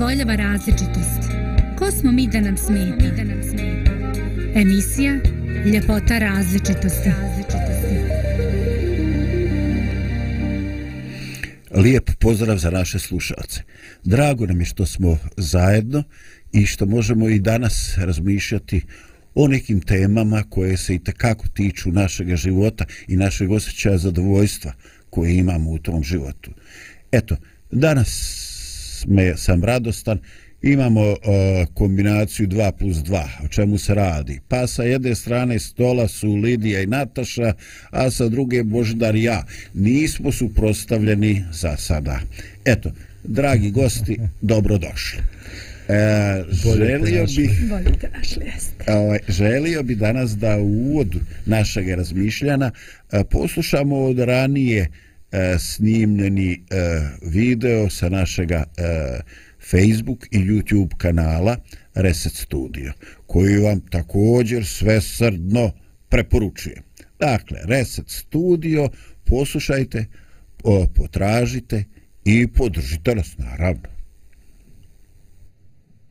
Dozvoljava različitost, ko smo mi da nam smeta? Emisija Ljepota različitosti. Lijep pozdrav za naše slušalce. Drago nam je što smo zajedno i što možemo i danas razmišljati o nekim temama koje se i tekako tiču našeg života i našeg osjećaja zadovoljstva koje imamo u tom životu. Eto, danas me, sam radostan, imamo uh, kombinaciju 2 plus 2, o čemu se radi. Pa sa jedne strane stola su Lidija i Nataša, a sa druge Boždar i ja. Nismo suprostavljeni za sada. Eto, dragi gosti, dobrodošli. E, želio bih ovaj, želio bi danas da u uvodu našeg razmišljana e, poslušamo od ranije e, snimljeni e, video sa našega e, Facebook i YouTube kanala Reset Studio, koji vam također svesrdno preporučujem. Dakle, Reset Studio, poslušajte, o, potražite i podržite nas, naravno.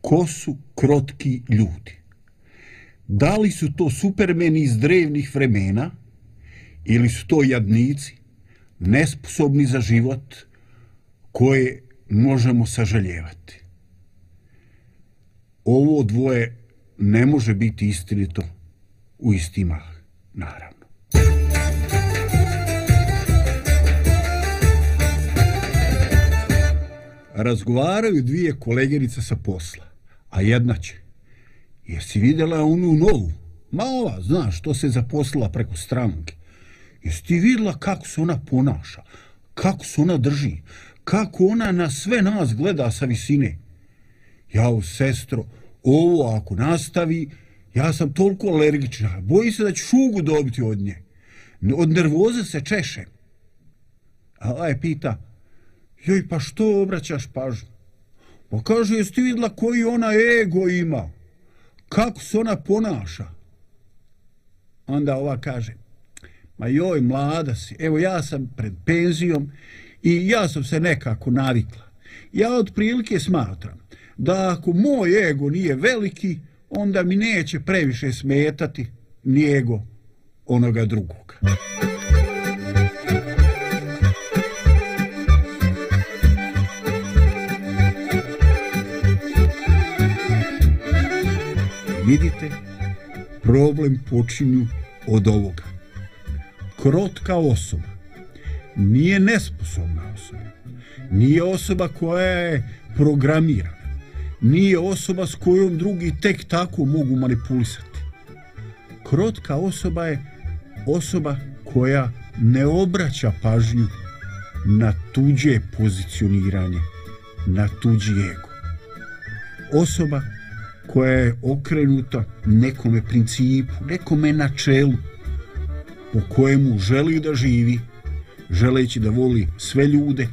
Ko su krotki ljudi? Da li su to supermeni iz drevnih vremena ili su to jadnici nesposobni za život koje možemo sažaljevati. Ovo dvoje ne može biti istinito u istima, naravno. Razgovaraju dvije kolegerice sa posla, a jedna će. Jesi vidjela onu novu? Ma ova, znaš, što se zaposlila preko stranke. Jesi ti vidjela kako se ona ponaša? Kako se ona drži? Kako ona na sve nas gleda sa visine? Ja, u sestro, ovo ako nastavi, ja sam toliko alergična. bojim se da ću šugu dobiti od nje. Od nervoze se češe. A je pita, joj, pa što obraćaš pažnju? Pa kaže, jesi ti vidjela koji ona ego ima? Kako se ona ponaša? Onda ova kaže, ma joj, mlada si, evo ja sam pred penzijom i ja sam se nekako navikla. Ja od prilike smatram da ako moj ego nije veliki, onda mi neće previše smetati ni ego onoga drugog. Vidite, problem počinju od ovoga krotka osoba. Nije nesposobna osoba. Nije osoba koja je programirana. Nije osoba s kojom drugi tek tako mogu manipulisati. Krotka osoba je osoba koja ne obraća pažnju na tuđe pozicioniranje na tuđi ego. Osoba koja je okrenuta nekome principu nekome načelu po kojemu želi da živi, želeći da voli sve ljude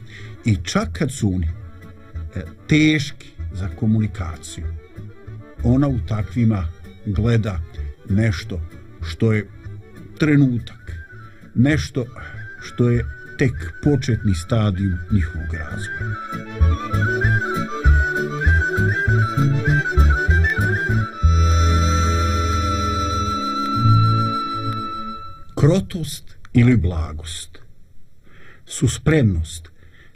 i čak kad su oni e, teški za komunikaciju, ona u takvima gleda nešto što je trenutak, nešto što je tek početni stadijum njihovog razvoja. Krotost ili blagost su spremnost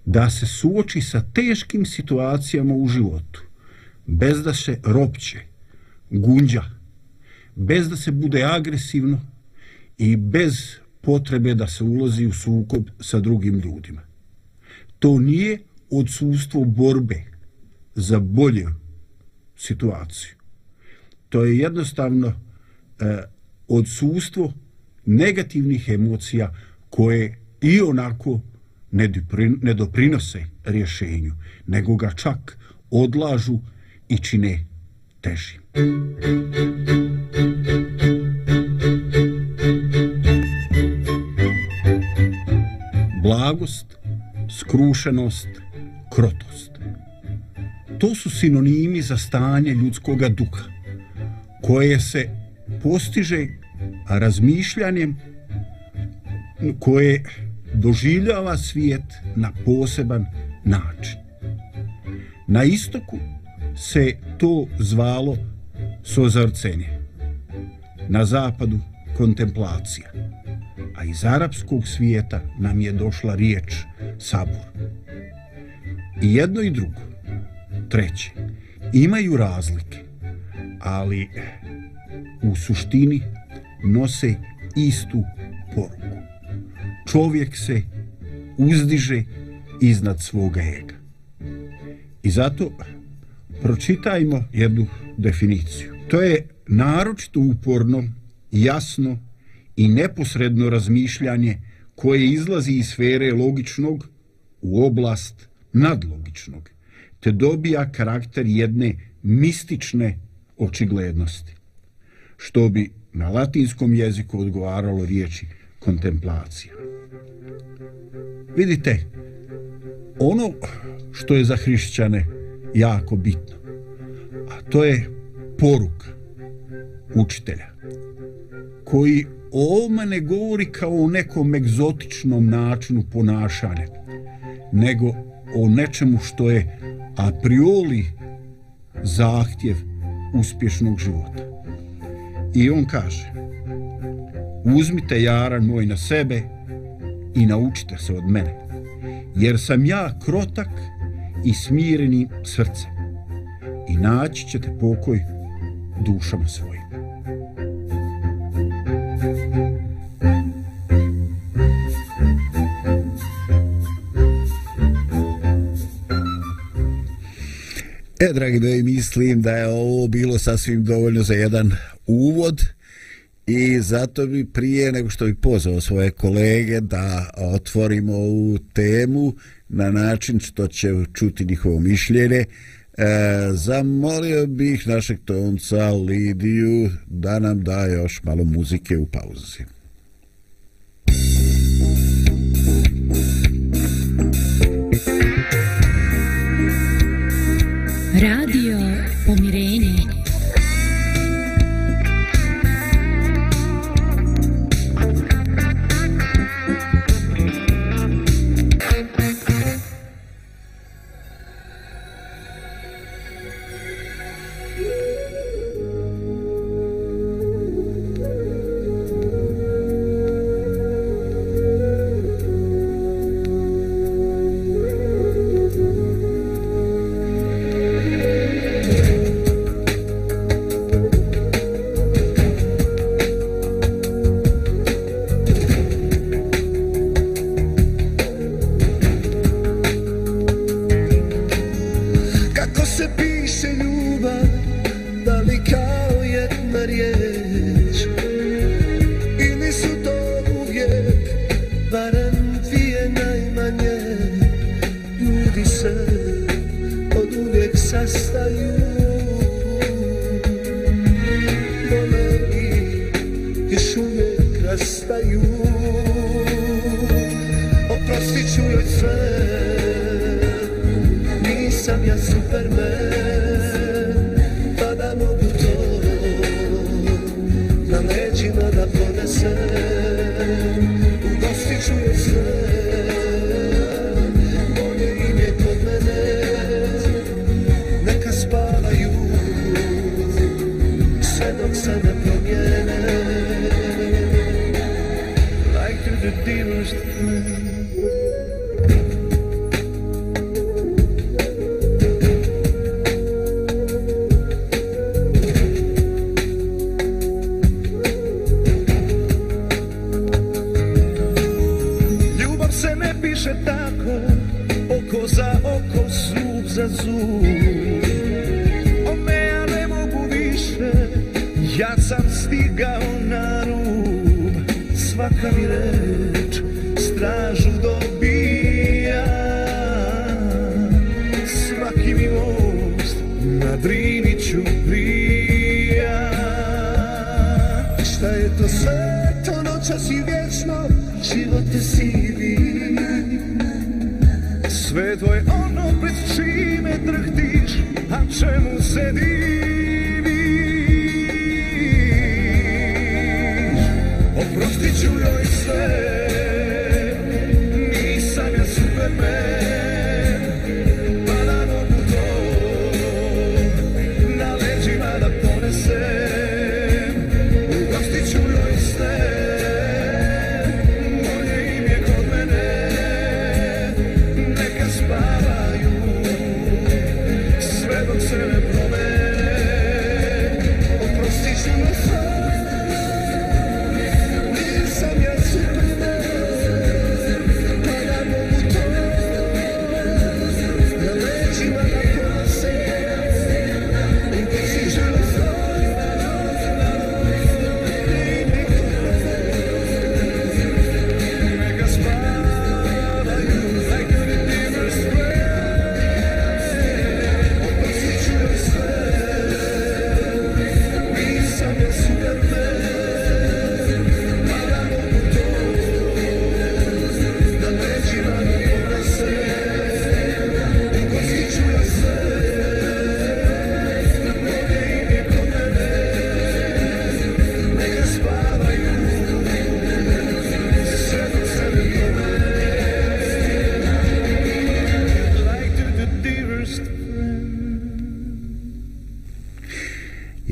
da se suoči sa teškim situacijama u životu bez da se ropće, gunđa, bez da se bude agresivno i bez potrebe da se ulozi u sukob sa drugim ljudima. To nije odsustvo borbe za bolju situaciju. To je jednostavno e, odsustvo negativnih emocija koje i onako ne doprinose rješenju, nego ga čak odlažu i čine težim. Blagost, skrušenost, krotost. To su sinonimi za stanje ljudskoga duha, koje se postiže razmišljanjem koje doživljava svijet na poseban način. Na istoku se to zvalo sozarcenje, na zapadu kontemplacija, a iz arapskog svijeta nam je došla riječ sabur. I jedno i drugo, treće, imaju razlike, ali u suštini nose istu poruku. Čovjek se uzdiže iznad svoga ega. I zato pročitajmo jednu definiciju. To je naročito uporno, jasno i neposredno razmišljanje koje izlazi iz sfere logičnog u oblast nadlogičnog, te dobija karakter jedne mistične očiglednosti, što bi na latinskom jeziku odgovaralo riječi kontemplacija. Vidite, ono što je za hrišćane jako bitno, a to je poruka učitelja, koji o ovome ne govori kao o nekom egzotičnom načinu ponašanja, nego o nečemu što je a priori zahtjev uspješnog života. I on kaže, uzmite jaran moj na sebe i naučite se od mene, jer sam ja krotak i smireni srcem i naći ćete pokoj dušama svojim. E, dragi moji, mislim da je ovo bilo sasvim dovoljno za jedan uvod i zato bi prije nego što bi pozvao svoje kolege da otvorimo ovu temu na način što će čuti njihovo mišljenje, e, zamolio bih našeg tonca Lidiju da nam da još malo muzike u pauzi. Radio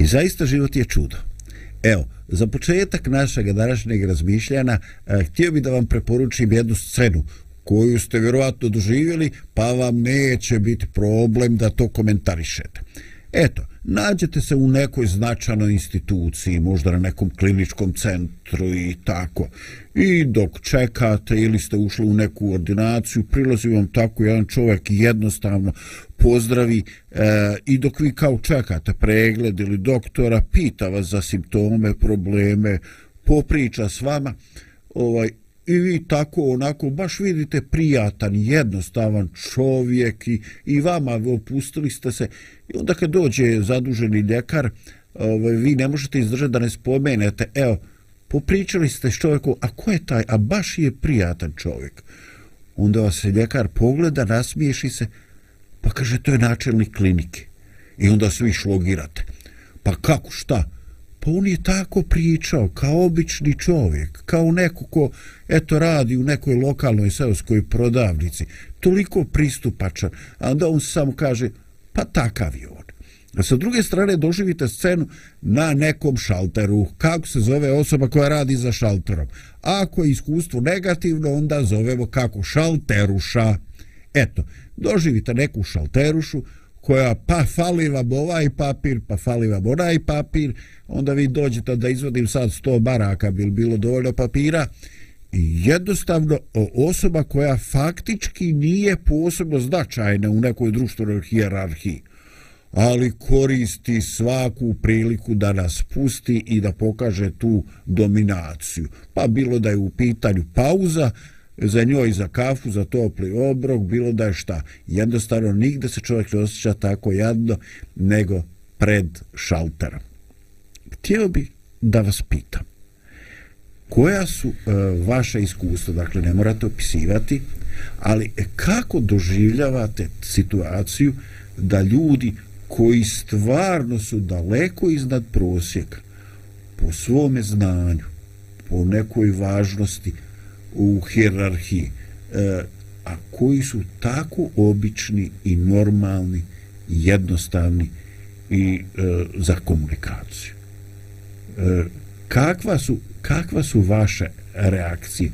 zaista život je čudo. Evo, za početak našeg današnjeg razmišljanja eh, htio bih da vam preporučim jednu scenu koju ste vjerovatno doživjeli, pa vam neće biti problem da to komentarišete. Eto, nađete se u nekoj značajnoj instituciji, možda na nekom kliničkom centru i tako. I dok čekate ili ste ušli u neku ordinaciju, prilazi vam tako jedan čovjek jednostavno pozdravi e, i dok vi kao čekate pregled ili doktora, pita vas za simptome, probleme, popriča s vama, ovaj, i vi tako onako baš vidite prijatan, jednostavan čovjek i, i vama opustili ste se. I onda kad dođe zaduženi ljekar ovaj, vi ne možete izdržati da ne spomenete. Evo, popričali ste s čovjekom a ko je taj, a baš je prijatan čovjek. Onda vas se ljekar pogleda, nasmiješi se pa kaže to je načelnik klinike. I onda svi šlogirate. Pa kako, šta? Pa on je tako pričao, kao obični čovjek, kao neko ko, eto, radi u nekoj lokalnoj seoskoj prodavnici, toliko pristupačan, a onda on samo kaže, pa takav je on. A sa druge strane doživite scenu na nekom šalteru. Kako se zove osoba koja radi za šalterom? Ako je iskustvo negativno, onda zovemo kako šalteruša. Eto, doživite neku šalterušu, koja pa fali vam ovaj papir, pa fali vam onaj papir, onda vi dođete da izvodim sad 100 baraka, bil bilo dovoljno papira, jednostavno osoba koja faktički nije posebno značajna u nekoj društvenoj hijerarhiji, ali koristi svaku priliku da nas pusti i da pokaže tu dominaciju. Pa bilo da je u pitanju pauza, za njoj za kafu, za topli obrok, bilo da je šta. Jednostavno, nigde se čovjek ne osjeća tako jadno, nego pred šalterom. Htio bi da vas pitam, koja su e, vaše iskustva, dakle ne morate opisivati, ali kako doživljavate situaciju da ljudi koji stvarno su daleko iznad prosjeka po svome znanju, po nekoj važnosti, u hjerarhiji, e, a koji su tako obični i normalni, jednostavni i e, za komunikaciju. E, kakva, su, kakva su vaše reakcije?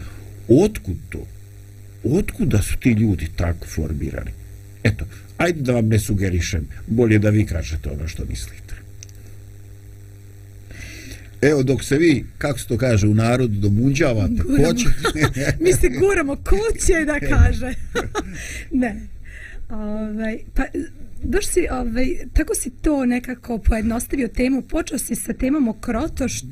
Otkud to? Otkud da su ti ljudi tako formirani? Eto, ajde da vam ne sugerišem, bolje da vi kažete ono što mislite. Evo dok se vi, kako se to kaže u narodu, domunđavate, guramo. hoće... Mi se guramo, ko će da kaže? ne. Ove, ovaj, pa, baš si, ovaj, tako si to nekako pojednostavio temu, počeo si sa temom o krotoš,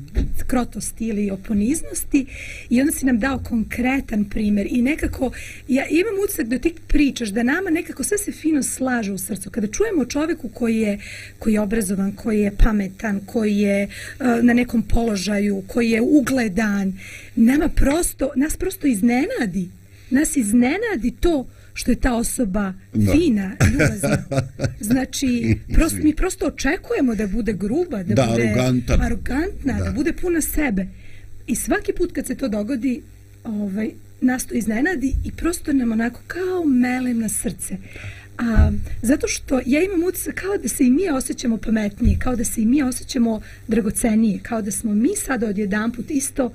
krotosti ili o poniznosti i onda si nam dao konkretan primjer i nekako, ja imam utisak da ti pričaš da nama nekako sve se fino slaže u srcu. Kada čujemo o čovjeku koji je, koji je obrazovan, koji je pametan, koji je uh, na nekom položaju, koji je ugledan, nama prosto, nas prosto iznenadi. Nas iznenadi to što je ta osoba no. fina, ljubazna. Znači, prosto, mi prosto očekujemo da bude gruba, da, da bude arogantan. arogantna, da. da bude puna sebe. I svaki put kad se to dogodi, ovaj, nas to iznenadi i prosto nam onako kao melem na srce. A, zato što ja imam utisak kao da se i mi osjećamo pametnije, kao da se i mi osjećamo dragocenije, kao da smo mi sada odjedan put isto uh,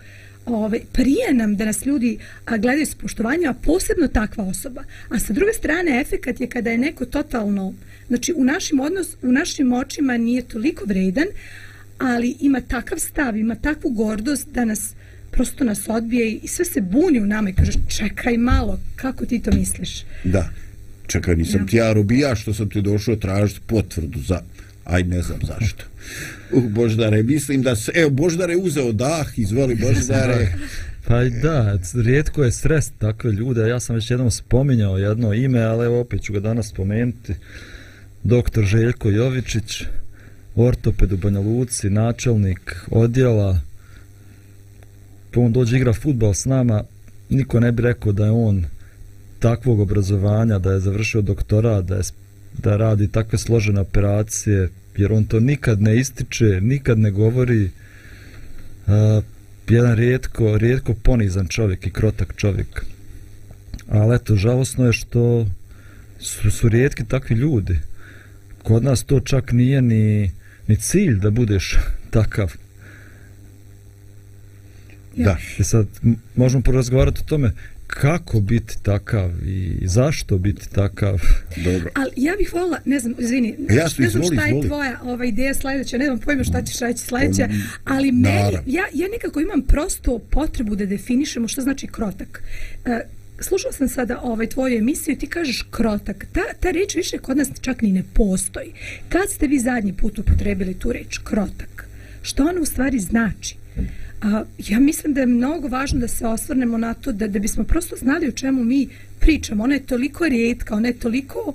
ovaj, prije nam da nas ljudi a, gledaju s poštovanjem, a posebno takva osoba. A sa druge strane, efekat je kada je neko totalno, znači u našim, odnos, u našim očima nije toliko vredan, ali ima takav stav, ima takvu gordost da nas prosto nas odbije i sve se buni u nama i kaže čekaj malo, kako ti to misliš? Da, čekaj, nisam ja. ti ja robija što sam ti došao tražiti potvrdu za aj ne znam zašto. U Boždare, mislim da se, evo, Boždare uzeo dah, izvoli Boždare. Pa da, rijetko je stres takve ljude, ja sam već jednom spominjao jedno ime, ali evo opet ću ga danas spomenuti. Doktor Željko Jovičić, ortoped u Banja Luci, načelnik odjela, pa on dođe igra futbal s nama, niko ne bi rekao da je on takvog obrazovanja, da je završio doktorat, da je da radi takve složene operacije, jer on to nikad ne ističe, nikad ne govori. Uh, jedan rijetko, rijetko ponizan čovjek i krotak čovjek. Ali eto, žalosno je što su, su rijetki takvi ljudi. Kod nas to čak nije ni, ni cilj da budeš takav. Da. I sad možemo porazgovarati o tome kako biti takav i zašto biti takav. Dobro. Ali ja bih volila, ne znam, izvini, Jasno, ne znam izvoli, šta je izvoli. tvoja ova ideja sljedeća, ne znam pojma šta ćeš reći sljedeća, ali meni, ja, ja nekako imam prosto potrebu da definišemo šta znači krotak. Uh, slušao sam sada ovaj tvoju emisiju i ti kažeš krotak. Ta, ta reč više kod nas čak ni ne postoji. Kad ste vi zadnji put upotrebili tu reč krotak? Što ona u stvari znači? A, ja mislim da je mnogo važno da se osvrnemo na to da, da bismo prosto znali o čemu mi pričamo. Ona je toliko rijetka, ona je toliko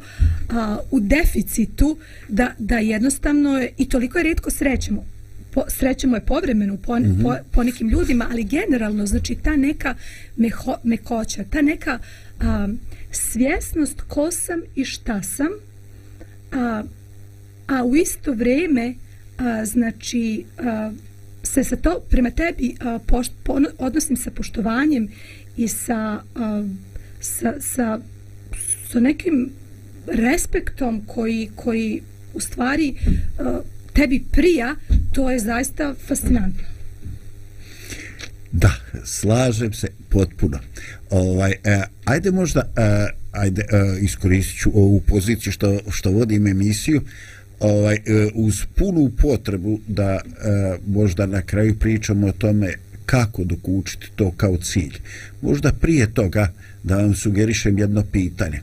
a, u deficitu da, da jednostavno je, i toliko je rijetko srećemo. Po, srećemo je povremeno po, mm -hmm. po, po nekim ljudima, ali generalno, znači ta neka meho, mekoća, ta neka a, svjesnost ko sam i šta sam, a, a u isto vrijeme, a, znači, a, se sa to prema tebi a, pošt, pon, odnosim sa poštovanjem i sa, a, sa, sa, sa nekim respektom koji, koji u stvari a, tebi prija, to je zaista fascinantno. Da, slažem se potpuno. Ovaj, eh, ajde možda, eh, ajde, eh, iskoristit ću ovu poziciju što, što vodim emisiju, ovaj, e, uz punu potrebu da e, možda na kraju pričamo o tome kako dokučiti to kao cilj. Možda prije toga da vam sugerišem jedno pitanje.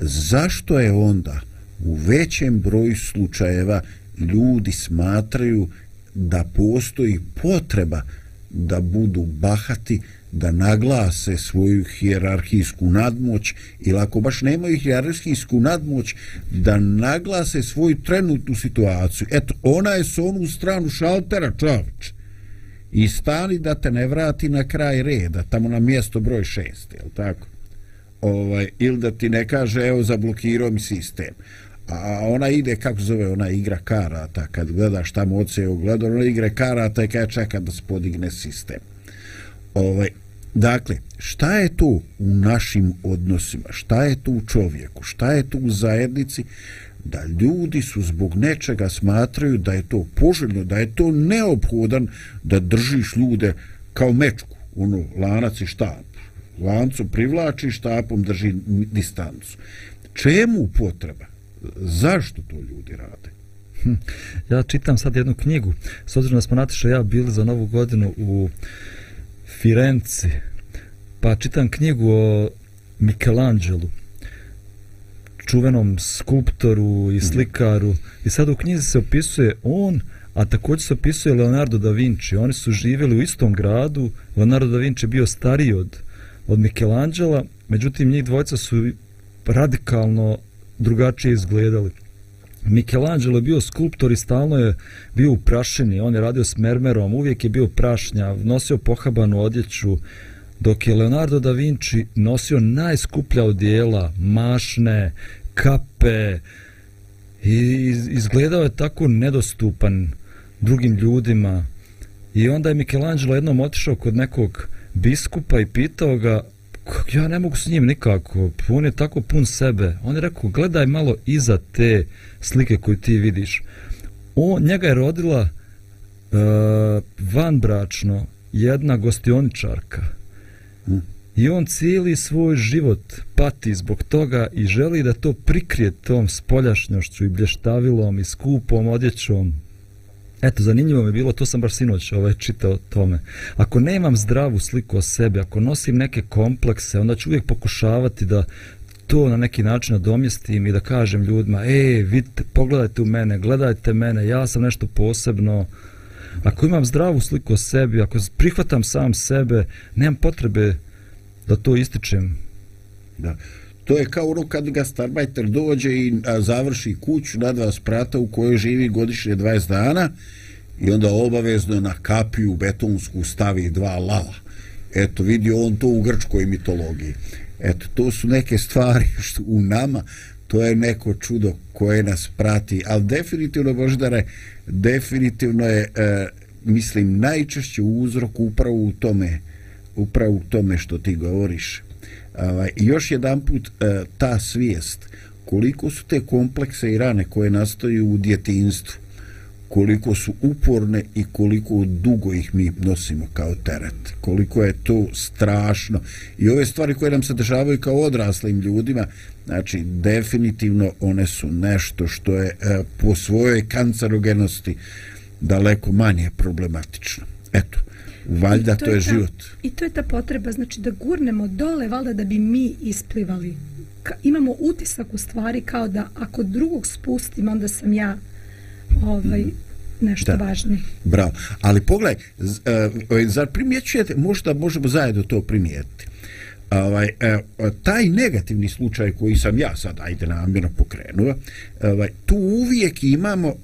Zašto je onda u većem broju slučajeva ljudi smatraju da postoji potreba da budu bahati, da naglase svoju hijerarhijsku nadmoć ili ako baš nemaju hijerarhijsku nadmoć da naglase svoju trenutnu situaciju. Eto ona je s onu stranu šaltera čovječ i stani da te ne vrati na kraj reda tamo na mjesto broj šest jel tako? Ovaj, ili da ti ne kaže evo zablokirao mi sistem. A ona ide kako zove ona igra karata kad gledaš tamo oce ogleda ona igra karata i kada čeka da se podigne sistem ovaj, dakle, šta je to u našim odnosima, šta je to u čovjeku, šta je to u zajednici, da ljudi su zbog nečega smatraju da je to poželjno, da je to neophodan da držiš ljude kao mečku, ono, lanac i štap. Lancu privlači, štapom drži distancu. Čemu potreba? Zašto to ljudi rade? Hm. Ja čitam sad jednu knjigu, s obzirom da smo Natiša ja bili za novu godinu u Firenci, pa čitam knjigu o Michelangelu, čuvenom skulptoru i slikaru. I sad u knjizi se opisuje on a također se opisuje Leonardo da Vinci. Oni su živjeli u istom gradu. Leonardo da Vinci bio stariji od, od Michelangela međutim njih dvojca su radikalno drugačije izgledali Michelangelo je bio skulptor i stalno je bio u prašini, on je radio s mermerom, uvijek je bio prašnja, nosio pohabanu odjeću, dok je Leonardo da Vinci nosio najskuplja odjela, mašne, kape i izgledao je tako nedostupan drugim ljudima. I onda je Michelangelo jednom otišao kod nekog biskupa i pitao ga ja ne mogu s njim nikako, on je tako pun sebe. On je rekao, gledaj malo iza te slike koju ti vidiš. On, njega je rodila uh, vanbračno jedna gostioničarka. I on cijeli svoj život pati zbog toga i želi da to prikrije tom spoljašnjošću i blještavilom i skupom odjećom Eto, zanimljivo mi bilo, to sam baš sinoć ovaj, čitao tome. Ako nemam zdravu sliku o sebi, ako nosim neke komplekse, onda ću uvijek pokušavati da to na neki način nadomjestim i da kažem ljudima, e, vidite, pogledajte u mene, gledajte mene, ja sam nešto posebno. Ako imam zdravu sliku o sebi, ako prihvatam sam sebe, nemam potrebe da to ističem. Da. To je kao ono kad gastarbajter dođe i završi kuću na dva sprata u kojoj živi godišnje 20 dana i onda obavezno na kapiju betonsku stavi dva lava. Eto, vidi on to u grčkoj mitologiji. Eto, to su neke stvari što u nama, to je neko čudo koje nas prati, ali definitivno, Boždare, definitivno je, e, mislim, najčešće uzrok upravo u tome, upravo u tome što ti govoriš. Ovaj, još jedan put e, ta svijest koliko su te komplekse i rane koje nastaju u djetinstvu koliko su uporne i koliko dugo ih mi nosimo kao teret koliko je to strašno. I ove stvari koje nam se dešavaju kao odraslim ljudima znači definitivno one su nešto što je e, po svojoj kancerogenosti daleko manje problematično. Eto valjda to, to je, je ta, život. I to je ta potreba, znači da gurnemo dole, valjda da bi mi isplivali. Ka, imamo utisak u stvari kao da ako drugog spustim, onda sam ja ovaj, nešto da. važni. Bravo. Ali pogledaj, uh, zar primjećujete, možda možemo zajedno to primijetiti ovaj, e, taj negativni slučaj koji sam ja sad, ajde namjerno pokrenuo, e, ovaj, tu uvijek imamo, e,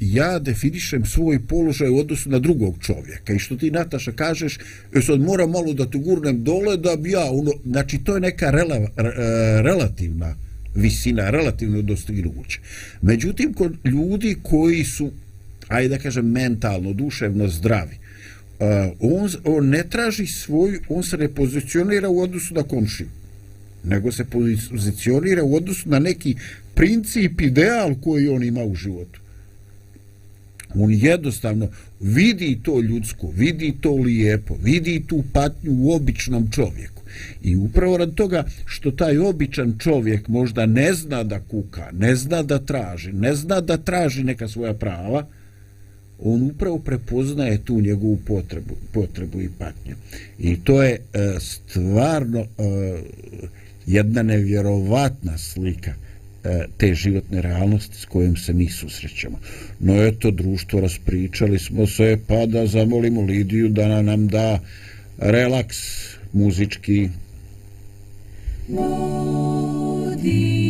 ja definišem svoj položaj u odnosu na drugog čovjeka i što ti Nataša kažeš, sad moram malo da te gurnem dole da bi ja, ono, znači to je neka rela, relativna visina, relativno dostignuće. Međutim, kod ljudi koji su, ajde da kažem, mentalno, duševno zdravi, Eh, on, on ne traži svoj, on se ne pozicionira u odnosu na komšiju, nego se pozicionira u odnosu na neki princip, ideal koji on ima u životu. On jednostavno vidi to ljudsko, vidi to lijepo, vidi tu patnju u običnom čovjeku. I upravo rad toga što taj običan čovjek možda ne zna da kuka, ne zna da traži, ne zna da traži neka svoja prava, on upravo prepoznaje tu njegovu potrebu, potrebu i patnju. I to je e, stvarno e, jedna nevjerovatna slika e, te životne realnosti s kojom se mi susrećemo. No eto, društvo, raspričali smo se, pa da zamolimo Lidiju da nam da relaks muzički. Vodi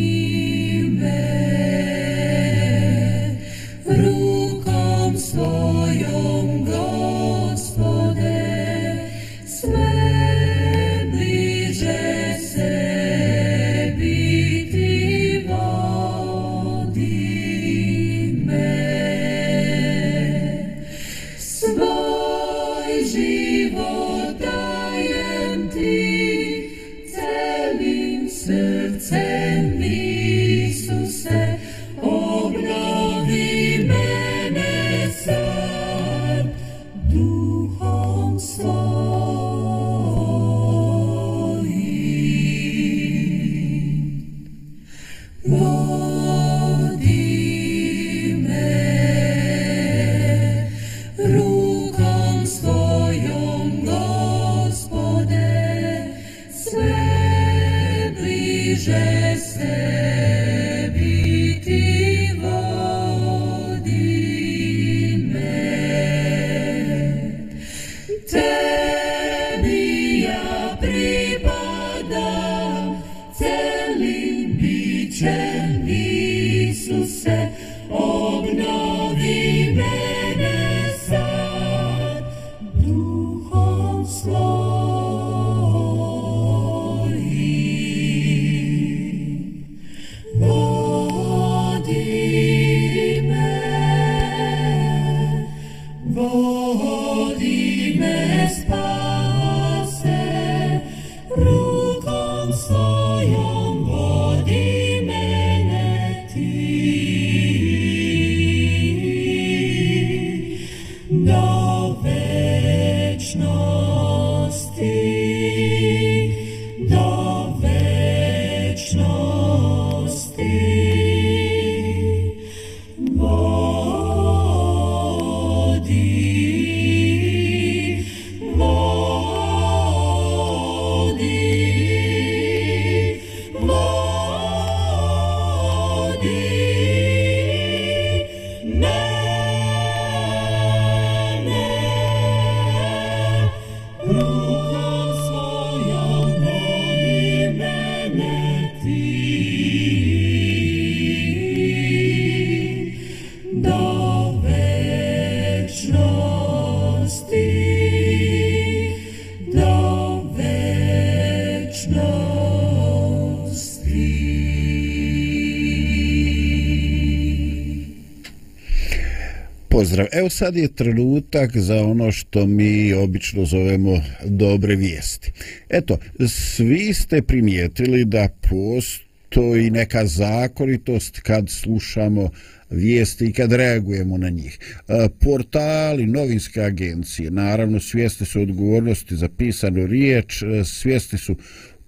Evo sad je trenutak za ono što mi obično zovemo dobre vijesti. Eto, svi ste primijetili da postoji neka zakonitost kad slušamo vijesti i kad reagujemo na njih. E, portali, novinske agencije, naravno svijesti su odgovornosti za pisanu riječ, e, svijesti su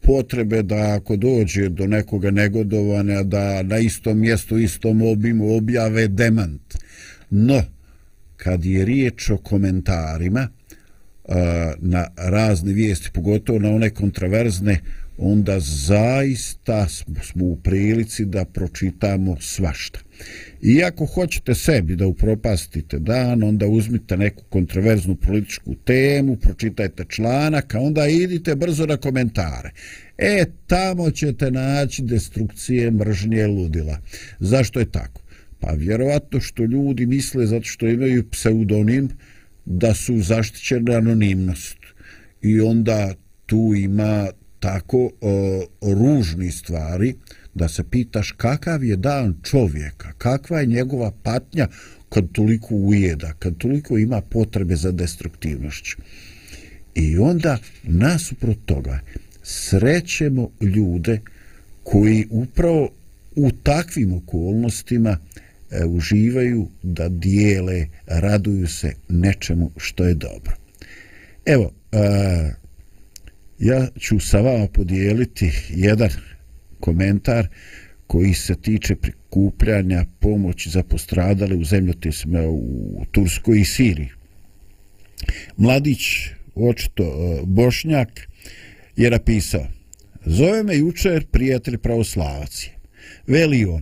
potrebe da ako dođe do nekoga negodovanja da na istom mjestu, istom obimu objave demant. No, kad je riječ o komentarima na razne vijesti, pogotovo na one kontraverzne, onda zaista smo u prilici da pročitamo svašta. I ako hoćete sebi da upropastite dan, onda uzmite neku kontroverznu političku temu, pročitajte članak, a onda idite brzo na komentare. E, tamo ćete naći destrukcije mržnje ludila. Zašto je tako? Pa vjerovatno što ljudi misle zato što imaju pseudonim da su zaštićene anonimnost. I onda tu ima tako o, ružni stvari da se pitaš kakav je dan čovjeka, kakva je njegova patnja kad toliko ujeda, kad toliko ima potrebe za destruktivnošću. I onda nasuprot toga srećemo ljude koji upravo u takvim okolnostima e, uživaju da dijele, raduju se nečemu što je dobro. Evo, e, ja ću sa vama podijeliti jedan komentar koji se tiče prikupljanja pomoći za postradale u zemljotisme u Turskoj i Siriji. Mladić, očito e, Bošnjak, je napisao Zove me jučer prijatelj pravoslavac. Veli on,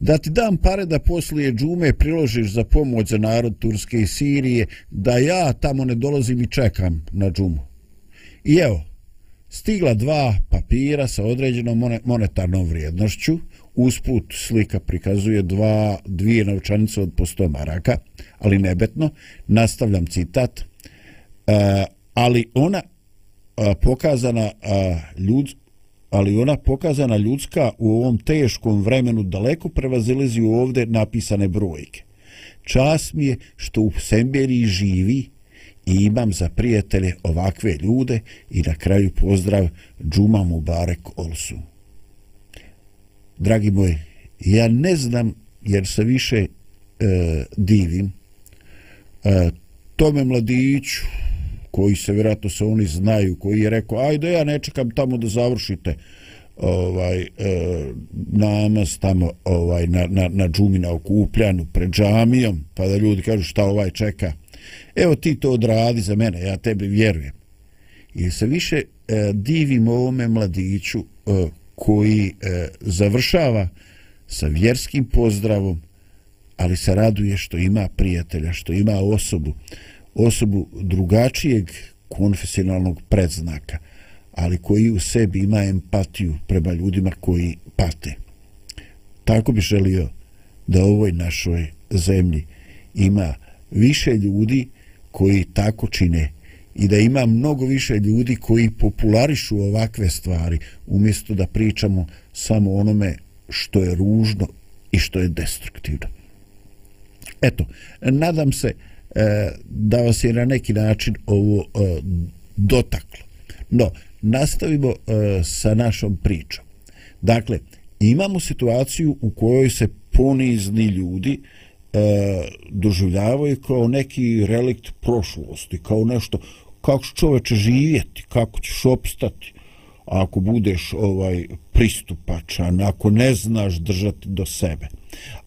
da ti dam pare da poslije džume priložiš za pomoć za narod Turske i Sirije, da ja tamo ne dolazim i čekam na džumu. I evo, stigla dva papira sa određenom monetarnom vrijednošću, usput slika prikazuje dva, dvije novčanice od po 100 maraka, ali nebetno, nastavljam citat, uh, ali ona uh, pokazana uh, ljud, ali ona pokazana ljudska u ovom teškom vremenu daleko prevazilazi u ovde napisane brojke. Čas mi je što u Semberiji živi i imam za prijatelje ovakve ljude i na kraju pozdrav Džuma Mubarek Olsu. Dragi moji, ja ne znam jer se više e, divim e, tome mladiću koji se vjerojatno se oni znaju, koji je rekao, ajde ja ne čekam tamo da završite ovaj e, namaz tamo ovaj na, na, na džumi na okupljanu pred džamijom, pa da ljudi kažu šta ovaj čeka. Evo ti to odradi za mene, ja tebi vjerujem. I se više e, divim ovome mladiću e, koji e, završava sa vjerskim pozdravom, ali se raduje što ima prijatelja, što ima osobu, osobu drugačijeg konfesionalnog predznaka, ali koji u sebi ima empatiju prema ljudima koji pate. Tako bi želio da ovoj našoj zemlji ima više ljudi koji tako čine i da ima mnogo više ljudi koji popularišu ovakve stvari umjesto da pričamo samo onome što je ružno i što je destruktivno. Eto, nadam se E, da vas je na neki način ovo e, dotaklo. No, nastavimo e, sa našom pričom. Dakle, imamo situaciju u kojoj se ponizni ljudi e, doživljavaju kao neki relikt prošlosti, kao nešto kako će čoveče živjeti, kako ćeš opstati ako budeš ovaj pristupačan, ako ne znaš držati do sebe,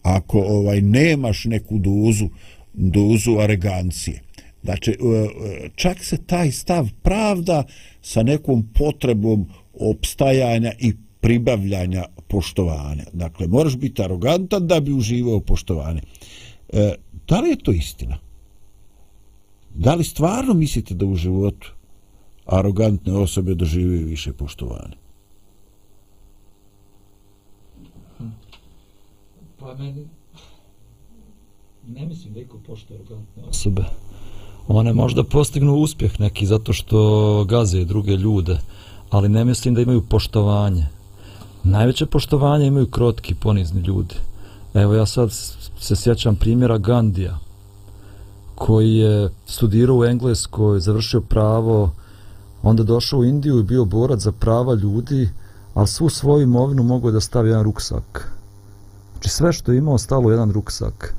ako ovaj nemaš neku dozu dozu arogancije. Znači, e, e, čak se taj stav pravda sa nekom potrebom opstajanja i pribavljanja poštovanja. Dakle, moraš biti arogantan da bi uživao poštovanje. E, da li je to istina? Da li stvarno mislite da u životu arogantne osobe doživaju više poštovanja? Pa meni ne mislim da iko poštuje arogantne osobe. One možda postignu uspjeh neki zato što gaze druge ljude, ali ne mislim da imaju poštovanje. Najveće poštovanje imaju krotki, ponizni ljudi. Evo ja sad se sjećam primjera Gandija, koji je studirao u Engleskoj, završio pravo, onda došao u Indiju i bio borac za prava ljudi, ali svu svoju imovinu mogu da stavi jedan ruksak. Znači sve što je imao stalo u jedan ruksak.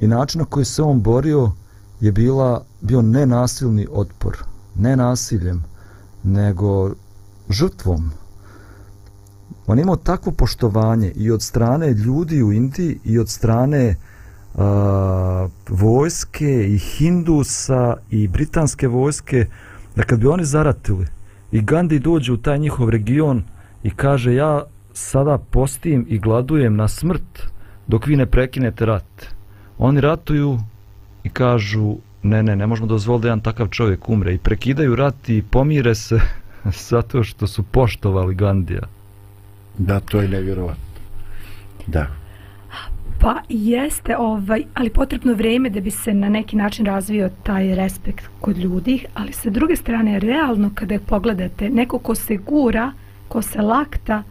I način na koji se on borio je bila, bio nenasilni otpor. Ne nasiljem, nego žrtvom. On imao takvo poštovanje i od strane ljudi u Indiji i od strane uh, vojske i Hindusa i britanske vojske da kad bi oni zaratili i Gandhi dođe u taj njihov region i kaže ja sada postim i gladujem na smrt dok vi ne prekinete rat. Oni ratuju i kažu ne, ne, ne možemo dozvoliti da jedan takav čovjek umre i prekidaju rat i pomire se zato što su poštovali Gandija. Da, to je nevjerovatno. Da. Pa jeste, ovaj, ali potrebno vrijeme da bi se na neki način razvio taj respekt kod ljudi, ali sa druge strane, realno kada pogledate, neko ko se gura, ko se lakta,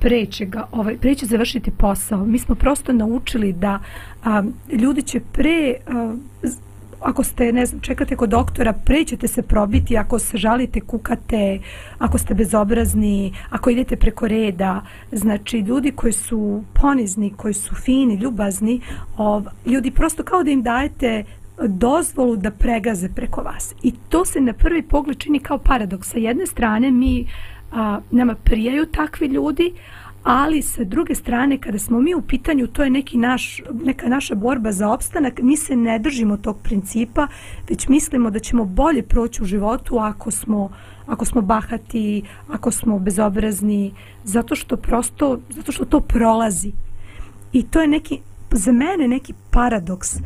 preće ga, ovaj, preće završiti posao. Mi smo prosto naučili da a, ljudi će pre a, ako ste, ne znam, čekate kod doktora, prećete se probiti ako se žalite, kukate, ako ste bezobrazni, ako idete preko reda. Znači, ljudi koji su ponizni, koji su fini, ljubazni, ov, ljudi prosto kao da im dajete dozvolu da pregaze preko vas. I to se na prvi pogled čini kao paradoks. Sa jedne strane, mi a, nama prijaju takvi ljudi, ali sa druge strane kada smo mi u pitanju to je neki naš, neka naša borba za opstanak. Mi se ne držimo tog principa već mislimo da ćemo bolje proći u životu ako smo ako smo bahati, ako smo bezobrazni zato što prosto zato što to prolazi. I to je neki za mene neki paradoks.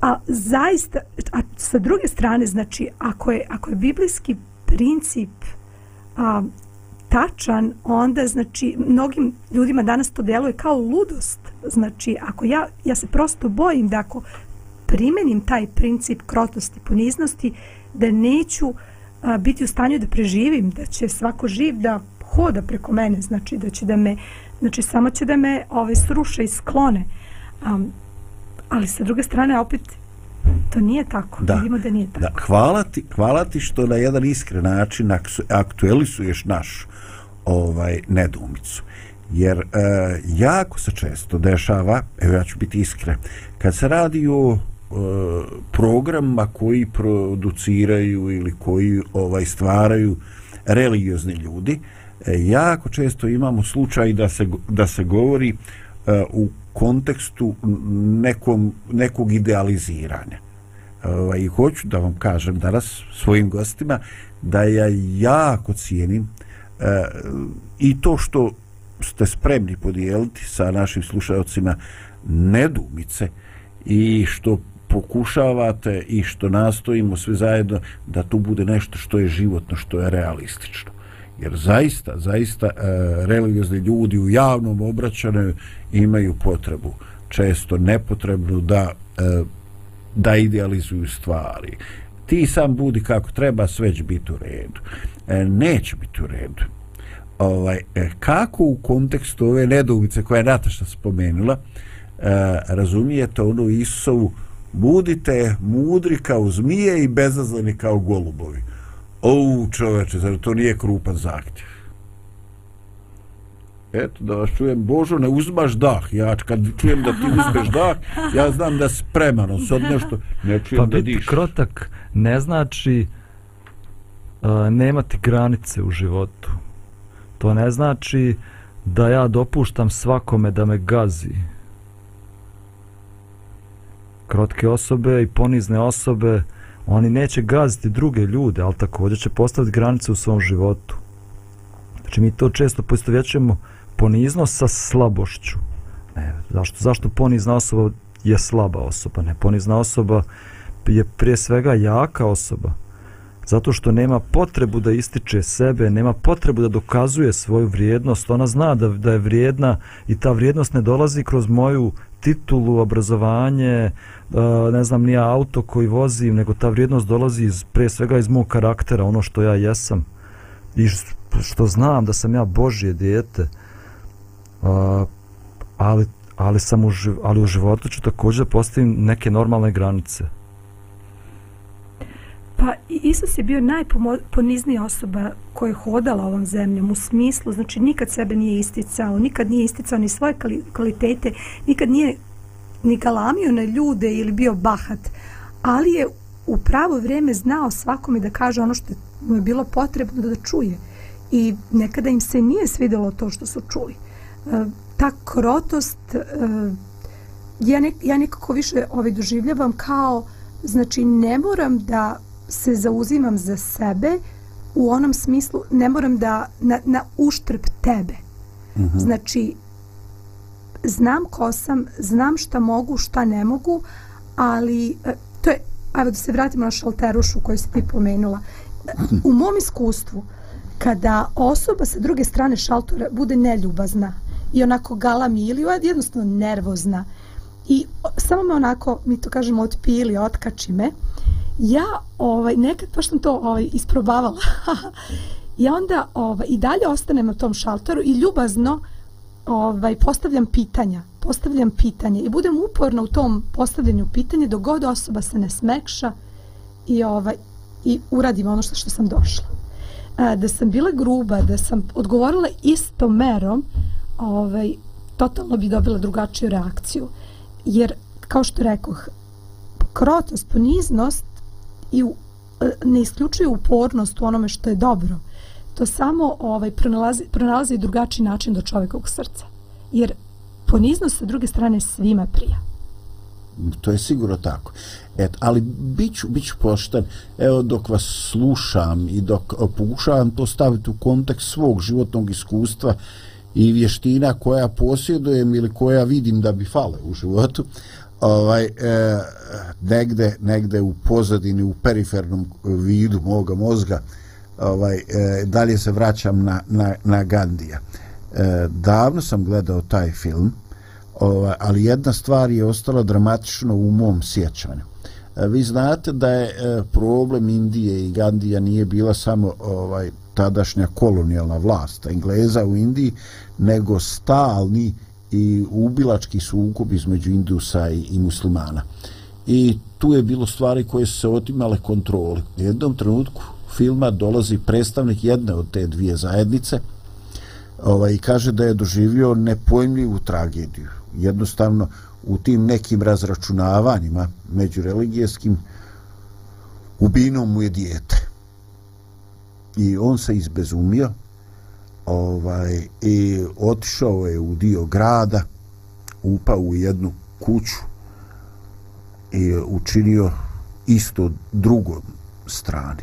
A zaista a sa druge strane znači ako je, ako je biblijski princip a, tačan, onda znači mnogim ljudima danas to deluje kao ludost. Znači, ako ja, ja se prosto bojim da ako primenim taj princip krotosti, poniznosti, da neću a, biti u stanju da preživim, da će svako živ da hoda preko mene, znači da će da me, znači samo će da me ove sruše i sklone. Um, ali sa druge strane opet to nije tako. Da. Vidimo da nije tako. Da. Hvala, ti, hvala ti što na jedan iskren način aktuelisuješ naš ovaj nedumicu. Jer e, jako se često dešava, evo ja ću biti iskren, kad se radi o e, programima koji produciraju ili koji ovaj stvaraju religiozni ljudi, e, jako često imamo slučaj da se, da se govori e, u kontekstu nekom, nekog idealiziranja. E, I hoću da vam kažem danas svojim gostima da ja jako cijenim e, i to što ste spremni podijeliti sa našim slušalcima nedumice i što pokušavate i što nastojimo sve zajedno da tu bude nešto što je životno, što je realistično jer zaista zaista e, religiozni ljudi u javnom obraćanju imaju potrebu često nepotrebnu da e, da idealizuju stvari. Ti sam budi kako treba sve će biti u redu. E, neće biti u redu. Ovaj, e, kako u kontekstu ove nedugice koja je Nataša spomenula e, razumijete onu Isovu, budite mudri kao zmije i bezazleni kao golubovi o čoveče, zar to nije krupan zahtjev? Eto da vas čujem. Božo ne uzmaš dah. Ja kad čujem da ti uzmeš dah ja znam da spremano sad nešto ne čujem pa da biti diš krotak ne znači uh, nemati granice u životu. To ne znači da ja dopuštam svakome da me gazi. Krotke osobe i ponizne osobe oni neće gaziti druge ljude ali također će postaviti granice u svom životu. Znači mi to često poistovjećujemo poniznost sa slabošću. Ne, zašto, zašto ponizna osoba je slaba osoba? Ne ponizna osoba je prije svega jaka osoba. Zato što nema potrebu da ističe sebe, nema potrebu da dokazuje svoju vrijednost, ona zna da, da je vrijedna i ta vrijednost ne dolazi kroz moju titulu, obrazovanje, e, ne znam, nije auto koji vozim, nego ta vrijednost dolazi iz, pre svega iz mog karaktera, ono što ja jesam i što znam da sam ja Božje dijete, e, ali, ali, sam u, ali u životu ću također postaviti neke normalne granice. Pa Isus je bio najponiznija osoba koja je hodala ovom zemljom u smislu, znači nikad sebe nije isticao, nikad nije isticao ni svoje kvalitete, nikad nije ni galamio na ljude ili bio bahat, ali je u pravo vrijeme znao svakome da kaže ono što mu je bilo potrebno da čuje. I nekada im se nije svidjelo to što su čuli. E, ta krotost, e, ja, nek, ja nekako više ovaj doživljavam kao, znači ne moram da se zauzimam za sebe u onom smislu ne moram da na, na uštrb tebe mm -hmm. znači znam ko sam znam šta mogu šta ne mogu ali e, to je ajde da se vratimo na šalterušu koju si ti pomenula u mom iskustvu kada osoba sa druge strane šaltora bude neljubazna i onako galami ili jednostavno nervozna i samo me onako mi to kažemo otpili, otkači me ja ovaj nekad pa sam to ovaj isprobavala ja onda ovaj i dalje ostanem na tom šalteru i ljubazno ovaj postavljam pitanja postavljam pitanje i budem uporna u tom postavljanju pitanja dok god osoba se ne smekša i ovaj i uradim ono što što sam došla. A, da sam bila gruba da sam odgovorila istom merom ovaj totalno bi dobila drugačiju reakciju. Jer kao što rekoh krotost, poniznost i u, e, ne isključuje upornost u onome što je dobro. To samo ovaj pronalazi, pronalazi drugačiji način do čovjekovog srca. Jer poniznost sa druge strane svima prija. To je sigurno tako. Et, ali biću, biću pošten, evo dok vas slušam i dok e, pokušavam to staviti u kontekst svog životnog iskustva i vještina koja posjedujem ili koja vidim da bi fale u životu, ovaj, e, negde, negde u pozadini, u perifernom vidu moga mozga, ovaj, e, dalje se vraćam na, na, na Gandija. E, davno sam gledao taj film, ovaj, ali jedna stvar je ostala dramatično u mom sjećanju. E, vi znate da je e, problem Indije i Gandija nije bila samo ovaj tadašnja kolonijalna vlast Engleza u Indiji, nego stalni i ubilački sukob između Indusa i, i muslimana. I tu je bilo stvari koje su se otimale kontroli. U jednom trenutku filma dolazi predstavnik jedne od te dvije zajednice ovaj, i kaže da je doživio nepojmljivu tragediju. Jednostavno, u tim nekim razračunavanjima među religijskim ubinom mu je dijete. I on se izbezumio ovaj i otišao je u dio grada upao u jednu kuću i učinio isto drugom strani.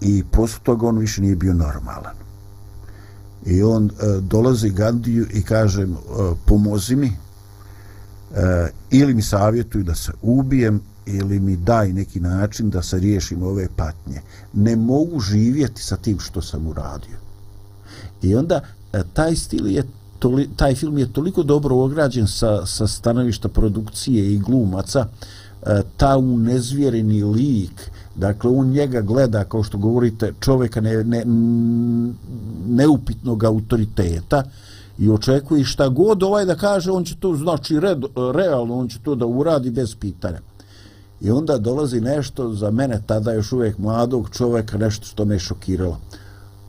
I posle toga on više nije bio normalan. I on e, dolazi Gandiju i kaže e, pomozi mi e, ili mi savjetuju da se ubijem ili mi daj neki način da se riješim ove patnje. Ne mogu živjeti sa tim što sam uradio. I onda e, taj stil je toli, taj film je toliko dobro ograđen sa, sa stanovišta produkcije i glumaca, e, ta unezvjereni lik, dakle on njega gleda kao što govorite čovjeka ne, ne, neupitnog autoriteta i očekuje šta god ovaj da kaže on će to znači red, realno on će to da uradi bez pitanja i onda dolazi nešto za mene tada još uvijek mladog čovjeka nešto što me šokiralo.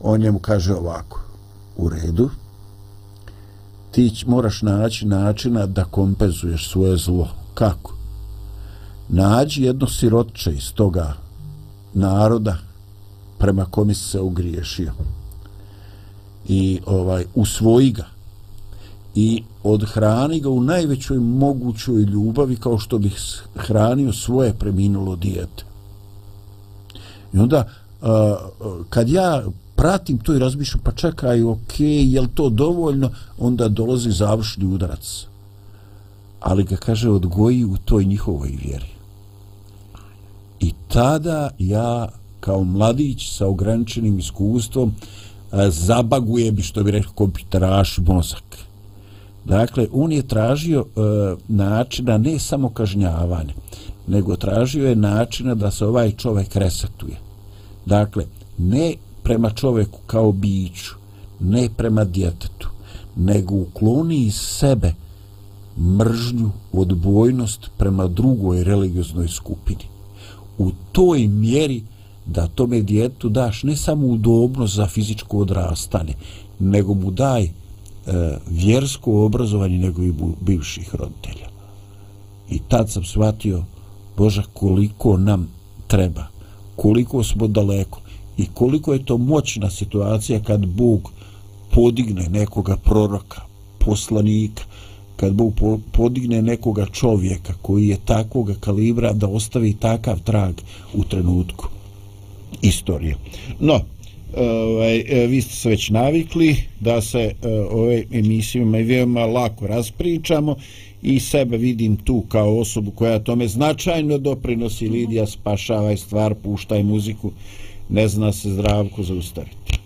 On njemu kaže ovako u redu ti moraš naći načina da kompenzuješ svoje zlo. Kako? Nađi jedno sirotče iz toga naroda prema kome se ugriješio i ovaj usvoji ga i odhrani ga u najvećoj mogućoj ljubavi kao što bih hranio svoje preminulo dijete. I onda kad ja pratim to i razmišljam pa čekaj, ok, je li to dovoljno, onda dolazi završni udarac. Ali ga kaže odgoji u toj njihovoj vjeri. I tada ja kao mladić sa ograničenim iskustvom zabaguje bi što bi rekao kompiteraš mozak. Dakle, on je tražio e, načina ne samo kažnjavanja, nego tražio je načina da se ovaj čovjek resetuje. Dakle, ne prema čovjeku kao biću, ne prema djetetu, nego ukloni iz sebe mržnju, odbojnost prema drugoj religioznoj skupini. U toj mjeri da tome djetu daš ne samo udobnost za fizičko odrastanje, nego mu daj e, vjersko obrazovanje nego i bivših roditelja. I tad sam shvatio, Boža, koliko nam treba, koliko smo daleko, i koliko je to moćna situacija kad Bog podigne nekoga proroka, poslanika, kad Bog podigne nekoga čovjeka koji je takvog kalibra da ostavi takav trag u trenutku istorije. No, ovaj, e, vi ste se već navikli da se e, ove emisijama i veoma lako raspričamo i sebe vidim tu kao osobu koja tome značajno doprinosi. Lidija spašavaj stvar, puštaj muziku. Ne zna se zdravko zaustaviti.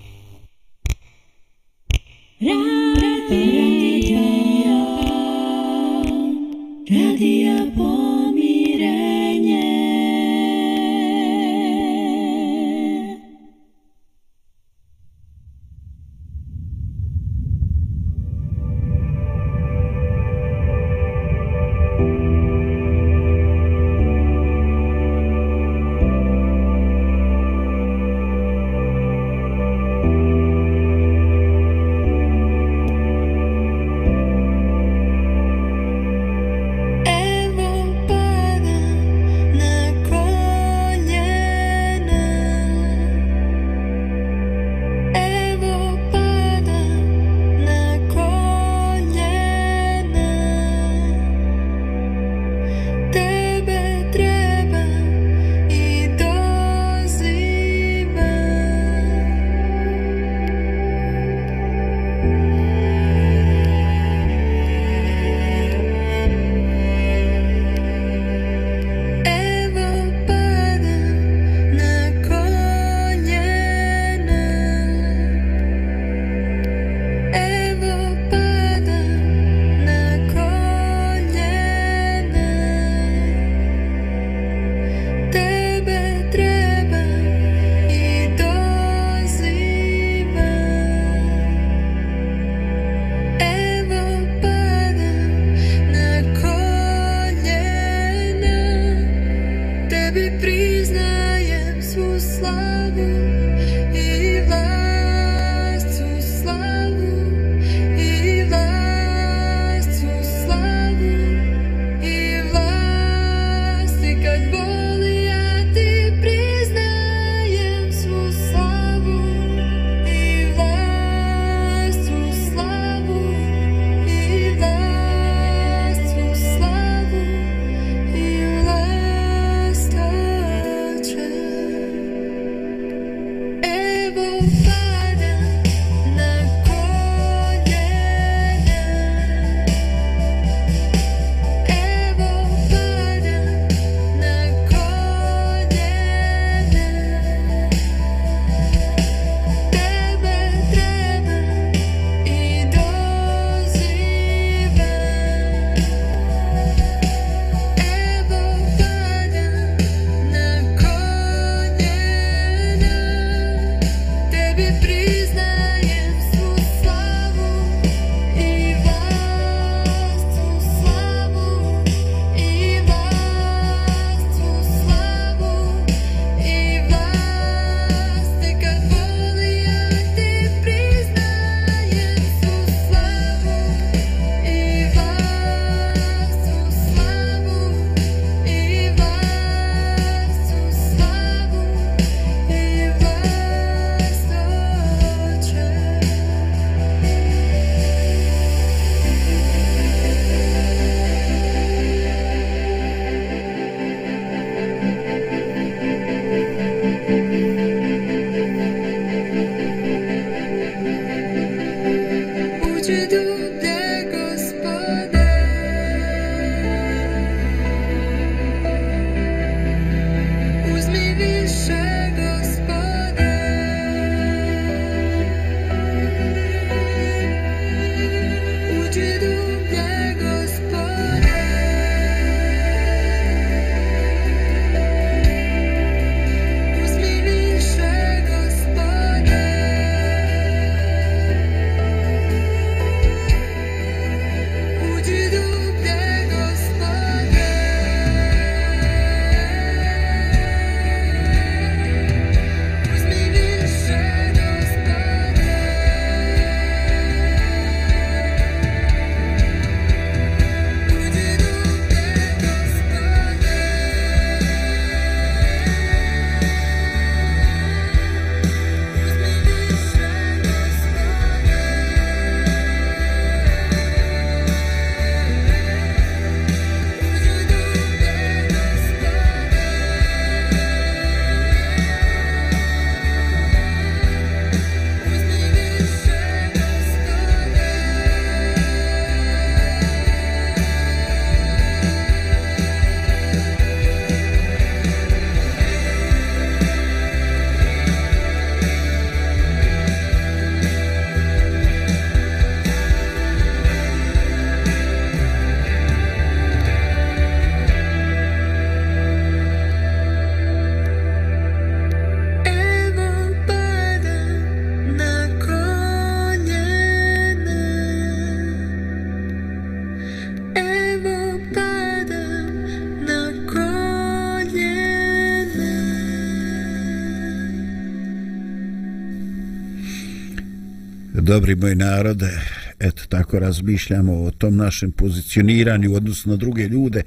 Dobri moj narode, eto tako razmišljamo o tom našem pozicioniranju u odnosu na druge ljude,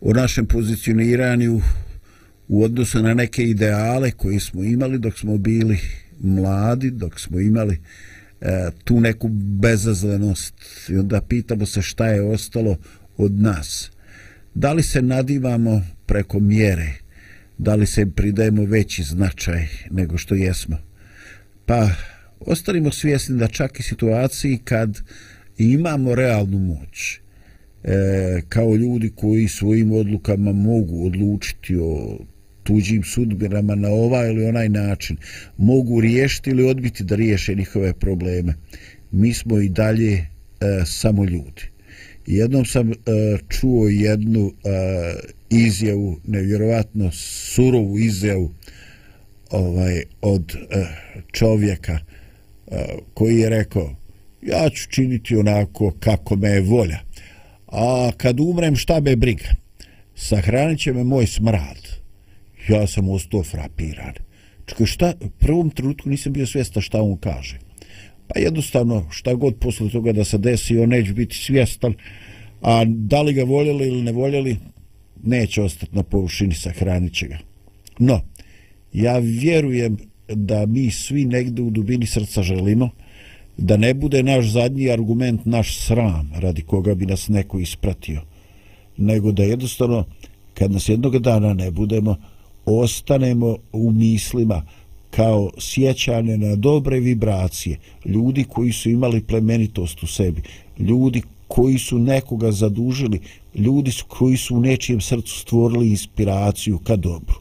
o našem pozicioniranju u odnosu na neke ideale koje smo imali dok smo bili mladi, dok smo imali e, tu neku bezazlenost i onda pitamo se šta je ostalo od nas. Da li se nadivamo preko mjere, da li se pridajemo veći značaj nego što jesmo? Pa, ostanimo svjesni da čak i situaciji kad imamo realnu moć e, kao ljudi koji svojim odlukama mogu odlučiti o tuđim sudbinama na ovaj ili onaj način mogu riješiti ili odbiti da riješe njihove probleme. Mi smo i dalje e, samo ljudi jednom sam e, čuo jednu e, izjavu nevjerovatno surovu izjavu ovaj od e, čovjeka koji je rekao ja ću činiti onako kako me je volja. A kad umrem šta be briga? Sahranit će me moj smrad. Ja sam ostao frapiran. Čekaj šta? U prvom trenutku nisam bio svjestan šta on kaže. Pa jednostavno šta god posle toga da se desi on neće biti svjestan. A da li ga voljeli ili ne voljeli neće ostati na površini sahranit će ga. No ja vjerujem da mi svi negde u dubini srca želimo da ne bude naš zadnji argument naš sram radi koga bi nas neko ispratio nego da jednostavno kad nas jednog dana ne budemo ostanemo u mislima kao sjećane na dobre vibracije ljudi koji su imali plemenitost u sebi ljudi koji su nekoga zadužili ljudi koji su u nečijem srcu stvorili inspiraciju ka dobru.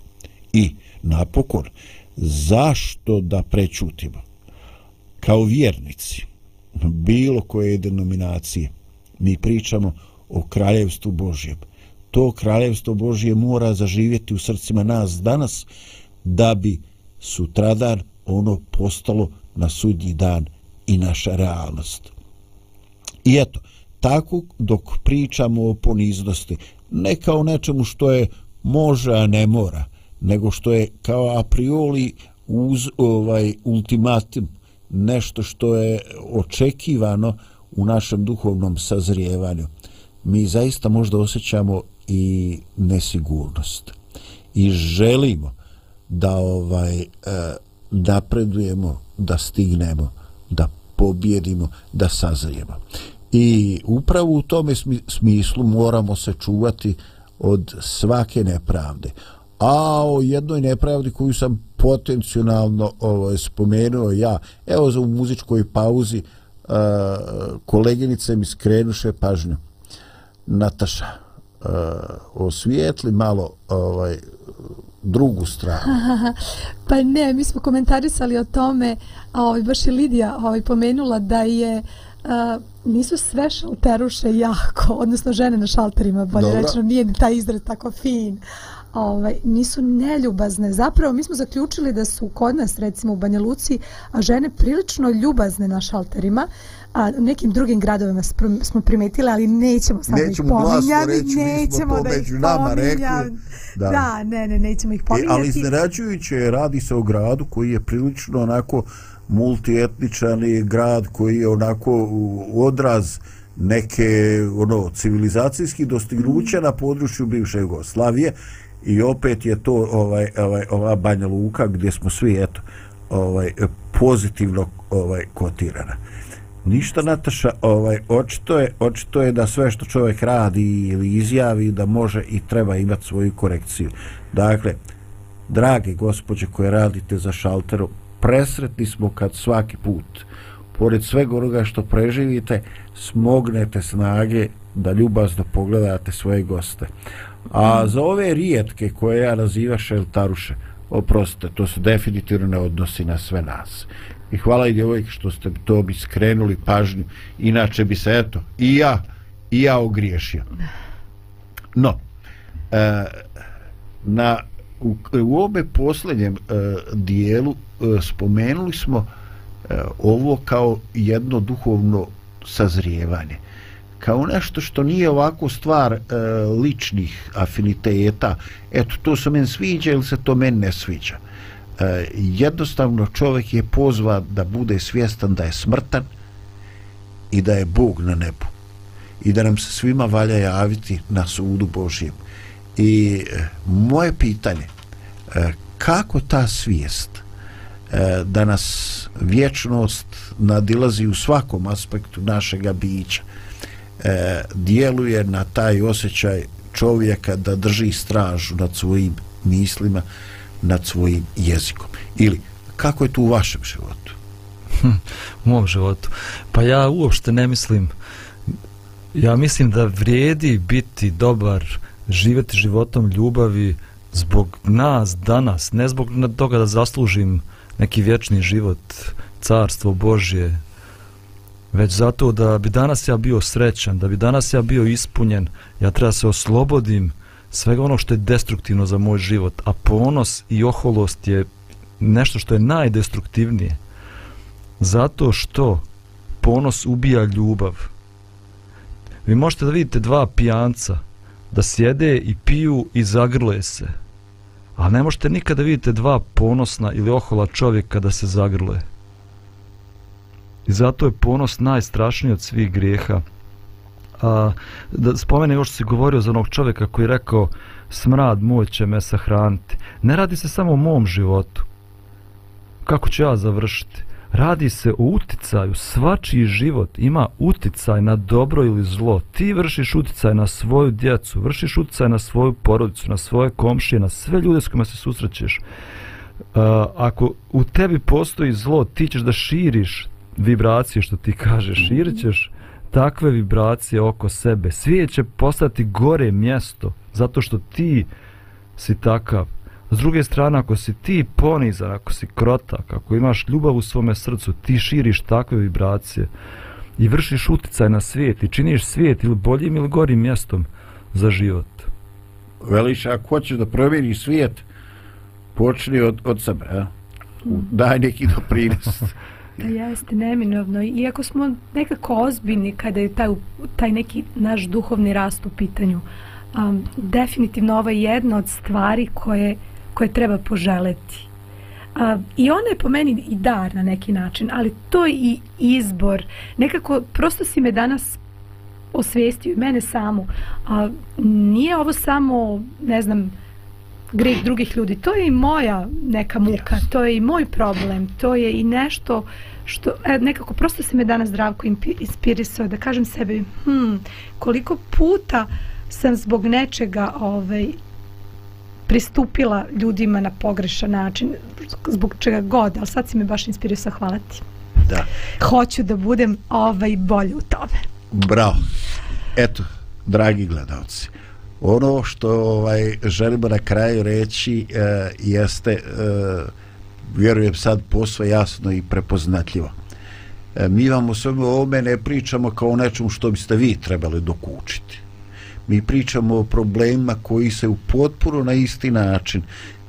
I napokon zašto da prećutimo kao vjernici bilo koje denominacije mi pričamo o kraljevstvu Božjem to kraljevstvo Božje mora zaživjeti u srcima nas danas da bi sutradan ono postalo na sudnji dan i naša realnost. I eto, tako dok pričamo o poniznosti, ne kao nečemu što je može, a ne mora, nego što je kao a priori uz ovaj ultimatum nešto što je očekivano u našem duhovnom sazrijevanju. Mi zaista možda osjećamo i nesigurnost i želimo da ovaj e, napredujemo, da stignemo, da pobjedimo, da sazrijemo. I upravo u tome smislu moramo se čuvati od svake nepravde. A o jednoj nepravdi koju sam potencijalno ovaj, spomenuo ja, evo za u muzičkoj pauzi uh, koleginice mi skrenuše pažnju. Nataša, uh, osvijetli malo ovaj, drugu stranu. pa ne, mi smo komentarisali o tome, a ovaj, baš je Lidija ovaj, pomenula da je uh, nisu sve šalteruše jako, odnosno žene na šalterima, bolje rečeno, nije taj izraz tako fin, ovaj, nisu neljubazne. Zapravo, mi smo zaključili da su kod nas, recimo u Banja Luci, a žene prilično ljubazne na šalterima, a nekim drugim gradovima smo primetili, ali nećemo samo ih pominjati. Reći, nećemo da ih nama rekli. Da. da, ne, ne, nećemo ih pominjati. E, ali iznenađujuće radi se o gradu koji je prilično onako multietničan i grad koji je onako odraz neke ono civilizacijski dostignuća mm. na području bivše Jugoslavije i opet je to ovaj ovaj ova Banja Luka gdje smo svi eto ovaj pozitivno ovaj kotirana. Ništa Nataša, ovaj očito je očito je da sve što čovjek radi ili izjavi da može i treba imati svoju korekciju. Dakle, drage gospođe koje radite za šalterom, presretni smo kad svaki put pored svega onoga što preživite smognete snage da ljubazno pogledate svoje goste. A za ove rijetke koje ja naziva šeltaruše, oprostite, to se definitivno ne odnosi na sve nas. I hvala i djevojke što ste to bi skrenuli pažnju, inače bi se, eto, i ja, i ja ogriješio. No, e, na, u, u obe posljednjem e, dijelu e, spomenuli smo e, ovo kao jedno duhovno sazrijevanje kao nešto što nije ovako stvar e, ličnih afiniteta. Eto to se meni sviđa ili se to meni ne sviđa. E, jednostavno čovjek je pozva da bude svjestan da je smrtan i da je Bog na nebu. I da nam se svima valja javiti na sudu Božijem i e, moje pitanje e, kako ta svijest e, da nas vječnost nadilazi u svakom aspektu našega bića? E, djeluje na taj osjećaj čovjeka da drži stražu nad svojim mislima, nad svojim jezikom. Ili, kako je to u vašem životu? Hm, u mom životu? Pa ja uopšte ne mislim, ja mislim da vrijedi biti dobar, živjeti životom ljubavi zbog nas danas, ne zbog toga da zaslužim neki vječni život, carstvo Božje, već zato da bi danas ja bio srećan, da bi danas ja bio ispunjen, ja treba se oslobodim svega ono što je destruktivno za moj život, a ponos i oholost je nešto što je najdestruktivnije. Zato što ponos ubija ljubav. Vi možete da vidite dva pijanca da sjede i piju i zagrle se. A ne možete nikada vidite dva ponosna ili ohola čovjeka da se zagrle. I zato je ponos najstrašniji od svih grijeha. A, da spomene još si govorio za onog čovjeka koji je rekao smrad moj će me sahraniti. Ne radi se samo o mom životu. Kako ću ja završiti? Radi se o uticaju. Svačiji život ima uticaj na dobro ili zlo. Ti vršiš uticaj na svoju djecu, vršiš uticaj na svoju porodicu, na svoje komšije, na sve ljude s kojima se susrećeš. Uh, ako u tebi postoji zlo, ti ćeš da širiš vibracije što ti kažeš, mhm. širit ćeš takve vibracije oko sebe. Svijet će postati gore mjesto zato što ti si takav. S druge strane, ako si ti ponizan, ako si krotak, ako imaš ljubav u svome srcu, ti širiš takve vibracije i vršiš uticaj na svijet i činiš svijet ili boljim ili gorim mjestom za život. Veliš, ako hoćeš da provjeriš svijet, počni od, od sebe, a? daj neki doprinos. Da jeste, neminovno. Iako smo nekako ozbiljni kada je taj, taj neki naš duhovni rast u pitanju, um, definitivno ovo je jedna od stvari koje, koje treba poželeti. Uh, I ona je po meni i dar na neki način, ali to je i izbor. Nekako, prosto si me danas osvijestio i mene samu. A, nije ovo samo, ne znam, greh drugih ljudi. To je i moja neka muka, to je i moj problem, to je i nešto što e, nekako prosto se me danas zdravko inspirisao da kažem sebi hm, koliko puta sam zbog nečega ovaj, pristupila ljudima na pogrešan način zbog čega god, ali sad si me baš inspirisao, hvala ti. Da. Hoću da budem ovaj bolje u tome. Bravo. Eto, dragi gledalci, ono što ovaj želimo na kraju reći e, jeste e, vjerujem sad posve jasno i prepoznatljivo. E, mi vam u svemu ovome ne pričamo kao nečemu što biste vi trebali dokučiti. Mi pričamo o problemima koji se u potpuno na isti način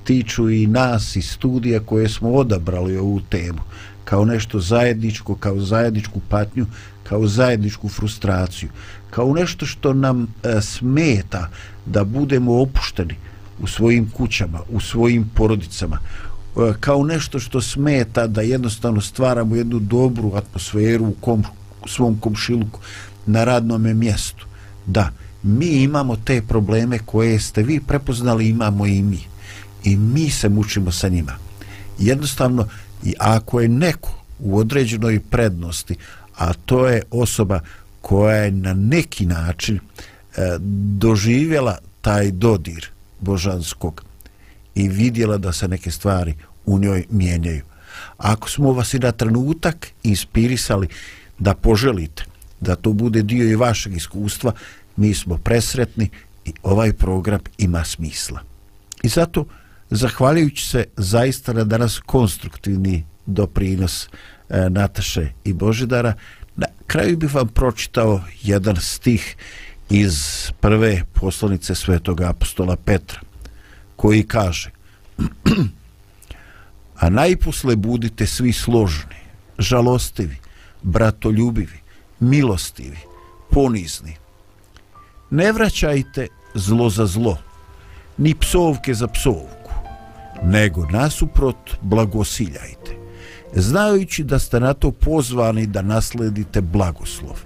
tiču i nas i studija koje smo odabrali ovu temu kao nešto zajedničko, kao zajedničku patnju, kao zajedničku frustraciju kao nešto što nam e, smeta da budemo opušteni u svojim kućama, u svojim porodicama, e, kao nešto što smeta da jednostavno stvaramo jednu dobru atmosferu u, kom, u svom komšiluku na radnom mjestu. Da, mi imamo te probleme koje ste vi prepoznali, imamo i mi. I mi se mučimo sa njima. Jednostavno, i ako je neko u određenoj prednosti, a to je osoba koja je na neki način e, doživjela taj dodir božanskog i vidjela da se neke stvari u njoj mijenjaju. Ako smo vas i na trenutak inspirisali da poželite da to bude dio i vašeg iskustva, mi smo presretni i ovaj program ima smisla. I zato, zahvaljujući se zaista na danas konstruktivni doprinos e, Nataše i Božidara, kraju bih vam pročitao jedan stih iz prve poslanice svetog apostola Petra, koji kaže A najposle budite svi složni, žalostivi, bratoljubivi, milostivi, ponizni. Ne vraćajte zlo za zlo, ni psovke za psovku, nego nasuprot blagosiljajte znajući da ste na to pozvani da nasledite blagoslov.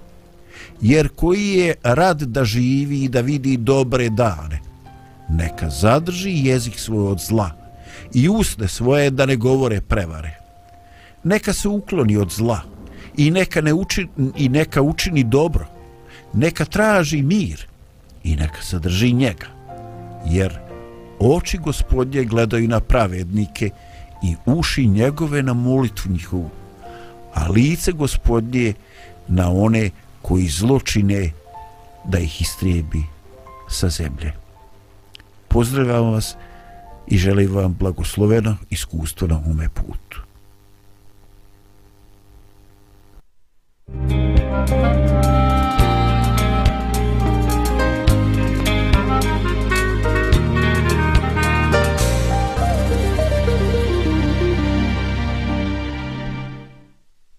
Jer koji je rad da živi i da vidi dobre dane, neka zadrži jezik svoj od zla i usne svoje da ne govore prevare. Neka se ukloni od zla i neka, ne učini, i neka učini dobro. Neka traži mir i neka sadrži njega. Jer oči gospodnje gledaju na pravednike i i uši njegove na molitvu njihovu, a lice gospodnje na one koji zločine da ih istrijebi sa zemlje. Pozdravljam vas i želim vam blagosloveno iskustvo na ume putu. Thank you.